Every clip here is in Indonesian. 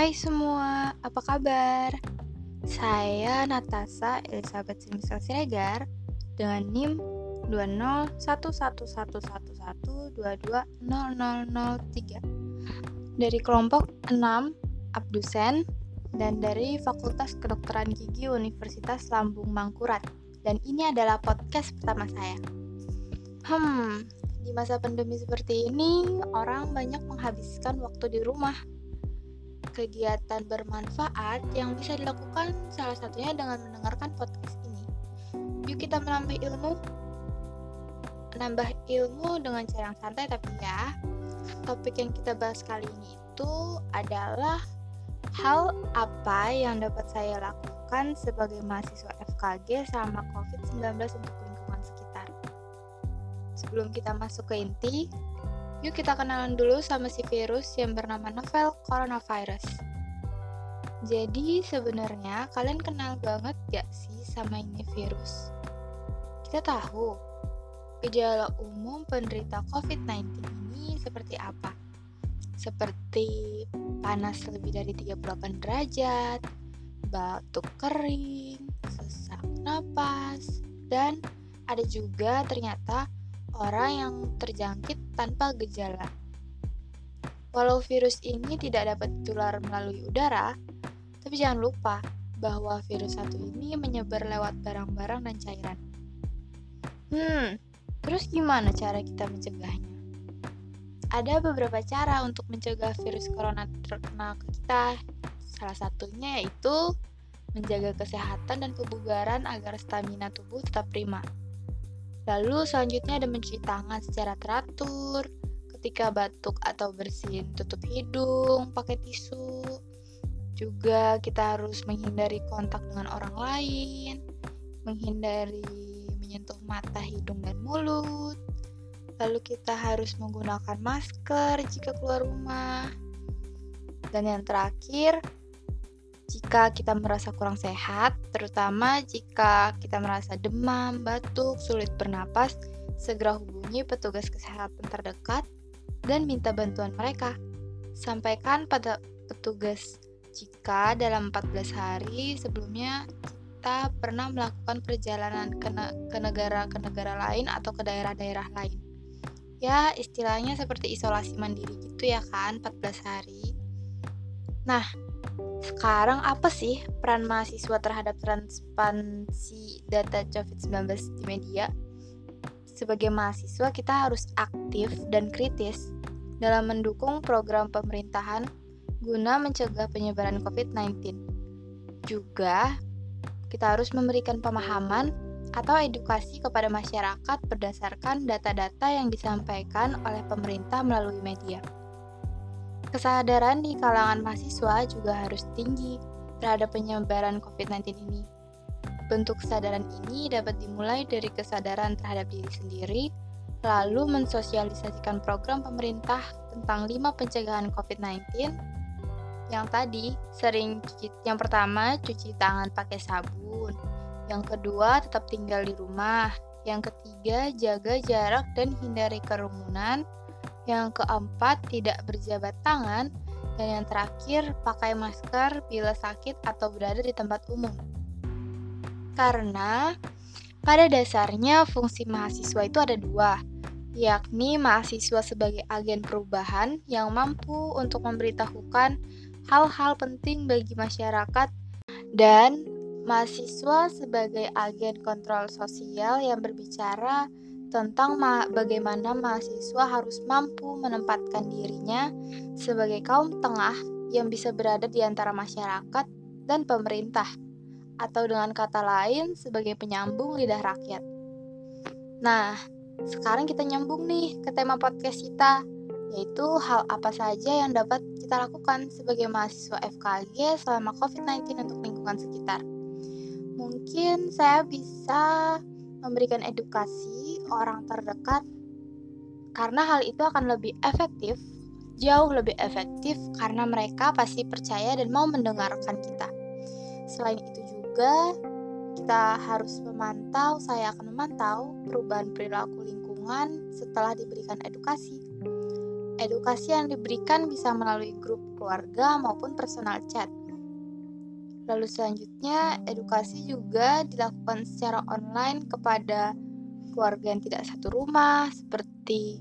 Hai semua, apa kabar? Saya Natasha Elizabeth Simisal Siregar dengan NIM 2011111220003 dari kelompok 6 Abdusen dan dari Fakultas Kedokteran Gigi Universitas Lambung Mangkurat. Dan ini adalah podcast pertama saya. Hmm, di masa pandemi seperti ini, orang banyak menghabiskan waktu di rumah kegiatan bermanfaat yang bisa dilakukan salah satunya dengan mendengarkan podcast ini. Yuk kita menambah ilmu. Menambah ilmu dengan cara yang santai tapi ya. Topik yang kita bahas kali ini itu adalah hal apa yang dapat saya lakukan sebagai mahasiswa FKG selama COVID-19 untuk lingkungan sekitar. Sebelum kita masuk ke inti, Yuk kita kenalan dulu sama si virus yang bernama novel coronavirus. Jadi sebenarnya kalian kenal banget gak sih sama ini virus? Kita tahu gejala umum penderita COVID-19 ini seperti apa? Seperti panas lebih dari 38 derajat, batuk kering, sesak napas, dan ada juga ternyata orang yang terjangkit tanpa gejala. Walau virus ini tidak dapat ditular melalui udara, tapi jangan lupa bahwa virus satu ini menyebar lewat barang-barang dan cairan. Hmm, terus gimana cara kita mencegahnya? Ada beberapa cara untuk mencegah virus corona terkena ke kita. Salah satunya yaitu menjaga kesehatan dan kebugaran agar stamina tubuh tetap prima. Lalu selanjutnya ada mencuci tangan secara teratur. Ketika batuk atau bersin, tutup hidung pakai tisu. Juga kita harus menghindari kontak dengan orang lain, menghindari menyentuh mata, hidung, dan mulut. Lalu kita harus menggunakan masker jika keluar rumah. Dan yang terakhir, jika kita merasa kurang sehat, terutama jika kita merasa demam, batuk, sulit bernapas, segera hubungi petugas kesehatan terdekat dan minta bantuan mereka. Sampaikan pada petugas jika dalam 14 hari sebelumnya kita pernah melakukan perjalanan ke, ne ke negara ke negara lain atau ke daerah-daerah lain. Ya, istilahnya seperti isolasi mandiri gitu ya kan, 14 hari. Nah, sekarang apa sih peran mahasiswa terhadap transparansi data COVID-19 di media? Sebagai mahasiswa, kita harus aktif dan kritis dalam mendukung program pemerintahan guna mencegah penyebaran COVID-19. Juga, kita harus memberikan pemahaman atau edukasi kepada masyarakat berdasarkan data-data yang disampaikan oleh pemerintah melalui media. Kesadaran di kalangan mahasiswa juga harus tinggi terhadap penyebaran COVID-19 ini. Bentuk kesadaran ini dapat dimulai dari kesadaran terhadap diri sendiri, lalu mensosialisasikan program pemerintah tentang lima pencegahan COVID-19 yang tadi sering cuci, yang pertama cuci tangan pakai sabun, yang kedua tetap tinggal di rumah, yang ketiga jaga jarak dan hindari kerumunan, yang keempat, tidak berjabat tangan. Dan yang terakhir, pakai masker bila sakit atau berada di tempat umum. Karena pada dasarnya fungsi mahasiswa itu ada dua, yakni mahasiswa sebagai agen perubahan yang mampu untuk memberitahukan hal-hal penting bagi masyarakat dan mahasiswa sebagai agen kontrol sosial yang berbicara tentang ma bagaimana mahasiswa harus mampu menempatkan dirinya sebagai kaum tengah yang bisa berada di antara masyarakat dan pemerintah, atau dengan kata lain sebagai penyambung lidah rakyat. Nah, sekarang kita nyambung nih ke tema podcast kita, yaitu hal apa saja yang dapat kita lakukan sebagai mahasiswa FKG selama COVID-19 untuk lingkungan sekitar. Mungkin saya bisa memberikan edukasi orang terdekat karena hal itu akan lebih efektif, jauh lebih efektif karena mereka pasti percaya dan mau mendengarkan kita. Selain itu juga kita harus memantau, saya akan memantau perubahan perilaku lingkungan setelah diberikan edukasi. edukasi yang diberikan bisa melalui grup keluarga maupun personal chat. Lalu selanjutnya, edukasi juga dilakukan secara online kepada keluarga yang tidak satu rumah, seperti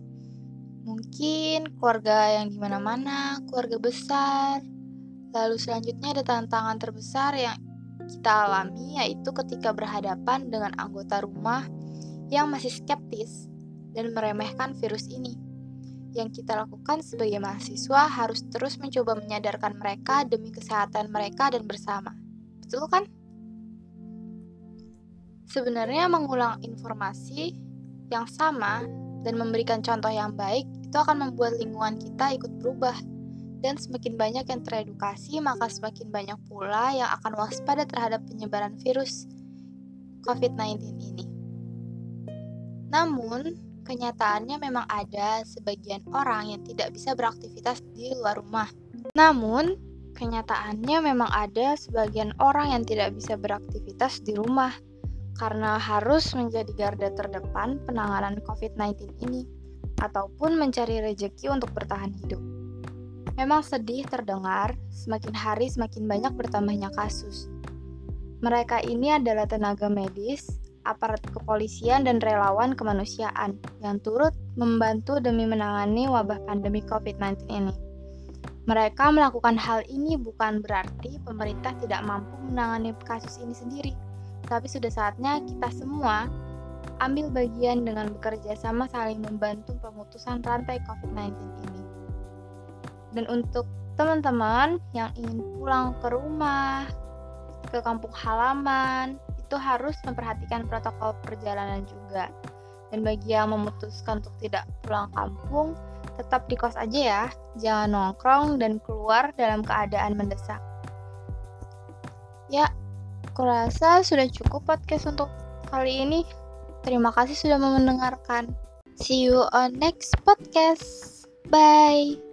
mungkin keluarga yang di mana-mana, keluarga besar. Lalu selanjutnya ada tantangan terbesar yang kita alami yaitu ketika berhadapan dengan anggota rumah yang masih skeptis dan meremehkan virus ini. Yang kita lakukan sebagai mahasiswa harus terus mencoba menyadarkan mereka demi kesehatan mereka dan bersama. Betul kan? Sebenarnya mengulang informasi yang sama dan memberikan contoh yang baik itu akan membuat lingkungan kita ikut berubah dan semakin banyak yang teredukasi, maka semakin banyak pula yang akan waspada terhadap penyebaran virus COVID-19 ini. Namun, kenyataannya memang ada sebagian orang yang tidak bisa beraktivitas di luar rumah. Namun, kenyataannya memang ada sebagian orang yang tidak bisa beraktivitas di rumah karena harus menjadi garda terdepan penanganan COVID-19 ini ataupun mencari rejeki untuk bertahan hidup. Memang sedih terdengar, semakin hari semakin banyak bertambahnya kasus. Mereka ini adalah tenaga medis, aparat kepolisian, dan relawan kemanusiaan yang turut membantu demi menangani wabah pandemi COVID-19 ini. Mereka melakukan hal ini bukan berarti pemerintah tidak mampu menangani kasus ini sendiri, tapi sudah saatnya kita semua ambil bagian dengan bekerja sama saling membantu pemutusan rantai COVID-19 ini. Dan untuk teman-teman yang ingin pulang ke rumah, ke kampung halaman, itu harus memperhatikan protokol perjalanan juga. Dan bagi yang memutuskan untuk tidak pulang kampung, tetap di kos aja ya, jangan nongkrong dan keluar dalam keadaan mendesak. Aku rasa sudah cukup podcast untuk kali ini. Terima kasih sudah mendengarkan. See you on next podcast. Bye.